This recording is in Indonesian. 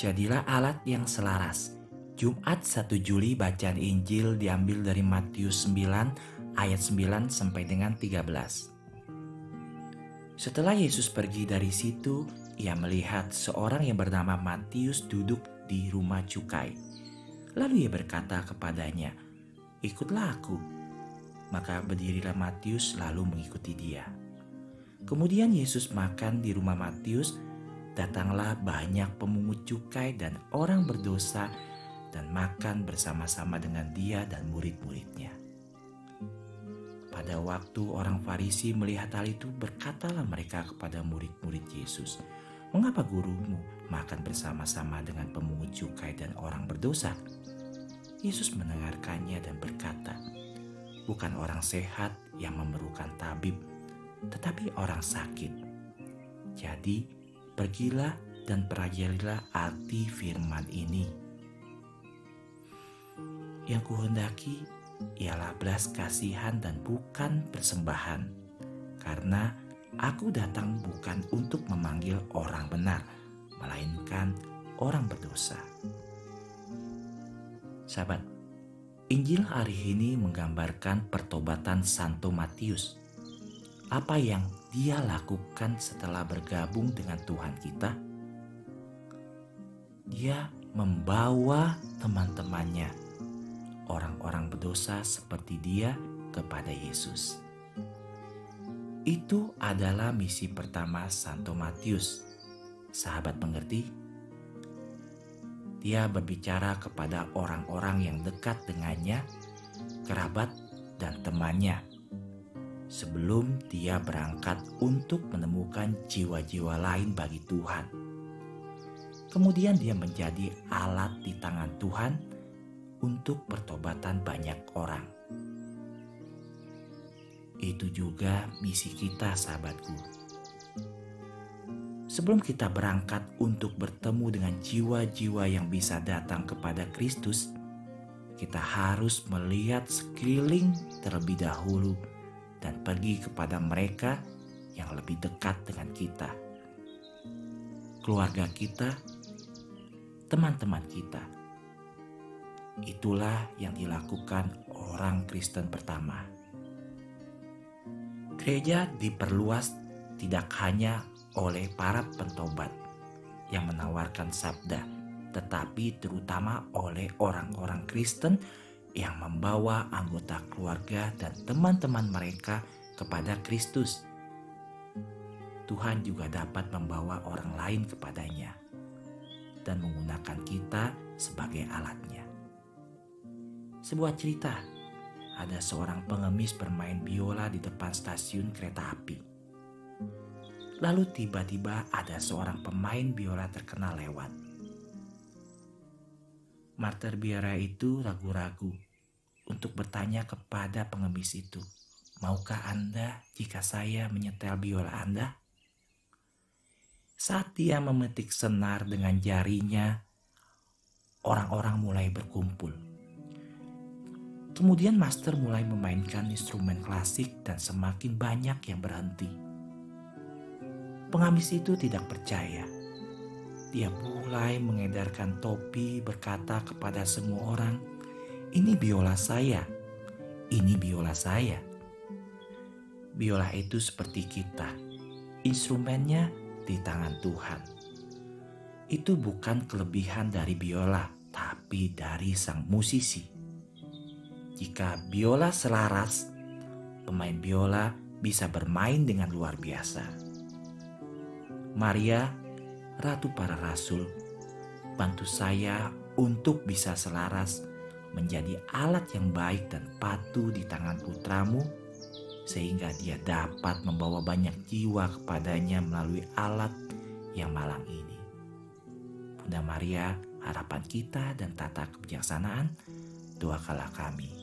Jadilah alat yang selaras. Jumat 1 Juli bacaan Injil diambil dari Matius 9 ayat 9 sampai dengan 13. Setelah Yesus pergi dari situ, ia melihat seorang yang bernama Matius duduk di rumah cukai. Lalu ia berkata kepadanya, "Ikutlah aku." Maka berdirilah Matius lalu mengikuti dia. Kemudian Yesus makan di rumah Matius datanglah banyak pemungut cukai dan orang berdosa dan makan bersama-sama dengan dia dan murid-muridnya. Pada waktu orang Farisi melihat hal itu, berkatalah mereka kepada murid-murid Yesus, "Mengapa gurumu makan bersama-sama dengan pemungut cukai dan orang berdosa?" Yesus mendengarkannya dan berkata, "Bukan orang sehat yang memerlukan tabib, tetapi orang sakit. Jadi, Pergilah dan pelajarilah arti firman ini. Yang kuhendaki ialah belas kasihan dan bukan persembahan, karena aku datang bukan untuk memanggil orang benar, melainkan orang berdosa. Sahabat, Injil hari ini menggambarkan pertobatan Santo Matius. Apa yang dia lakukan setelah bergabung dengan Tuhan kita? Dia membawa teman-temannya, orang-orang berdosa seperti dia, kepada Yesus. Itu adalah misi pertama Santo Matius. Sahabat mengerti? Dia berbicara kepada orang-orang yang dekat dengannya, kerabat, dan temannya sebelum dia berangkat untuk menemukan jiwa-jiwa lain bagi Tuhan. Kemudian dia menjadi alat di tangan Tuhan untuk pertobatan banyak orang. Itu juga misi kita, sahabatku. Sebelum kita berangkat untuk bertemu dengan jiwa-jiwa yang bisa datang kepada Kristus, kita harus melihat sekeliling terlebih dahulu dan pergi kepada mereka yang lebih dekat dengan kita. Keluarga kita, teman-teman kita. Itulah yang dilakukan orang Kristen pertama. Gereja diperluas tidak hanya oleh para pentobat yang menawarkan sabda, tetapi terutama oleh orang-orang Kristen yang membawa anggota keluarga dan teman-teman mereka kepada Kristus. Tuhan juga dapat membawa orang lain kepadanya dan menggunakan kita sebagai alatnya. Sebuah cerita, ada seorang pengemis bermain biola di depan stasiun kereta api. Lalu tiba-tiba ada seorang pemain biola terkenal lewat Marter Biara itu ragu-ragu untuk bertanya kepada pengemis itu, Maukah Anda jika saya menyetel biola Anda? Saat dia memetik senar dengan jarinya, orang-orang mulai berkumpul. Kemudian master mulai memainkan instrumen klasik dan semakin banyak yang berhenti. Pengamis itu tidak percaya dia mulai mengedarkan topi berkata kepada semua orang, ini biola saya, ini biola saya. Biola itu seperti kita, instrumennya di tangan Tuhan. Itu bukan kelebihan dari biola, tapi dari sang musisi. Jika biola selaras, pemain biola bisa bermain dengan luar biasa. Maria Ratu para Rasul, bantu saya untuk bisa selaras menjadi alat yang baik dan patuh di tangan putramu, sehingga dia dapat membawa banyak jiwa kepadanya melalui alat yang malang ini. Bunda Maria, harapan kita dan tata kebijaksanaan, doakanlah kami.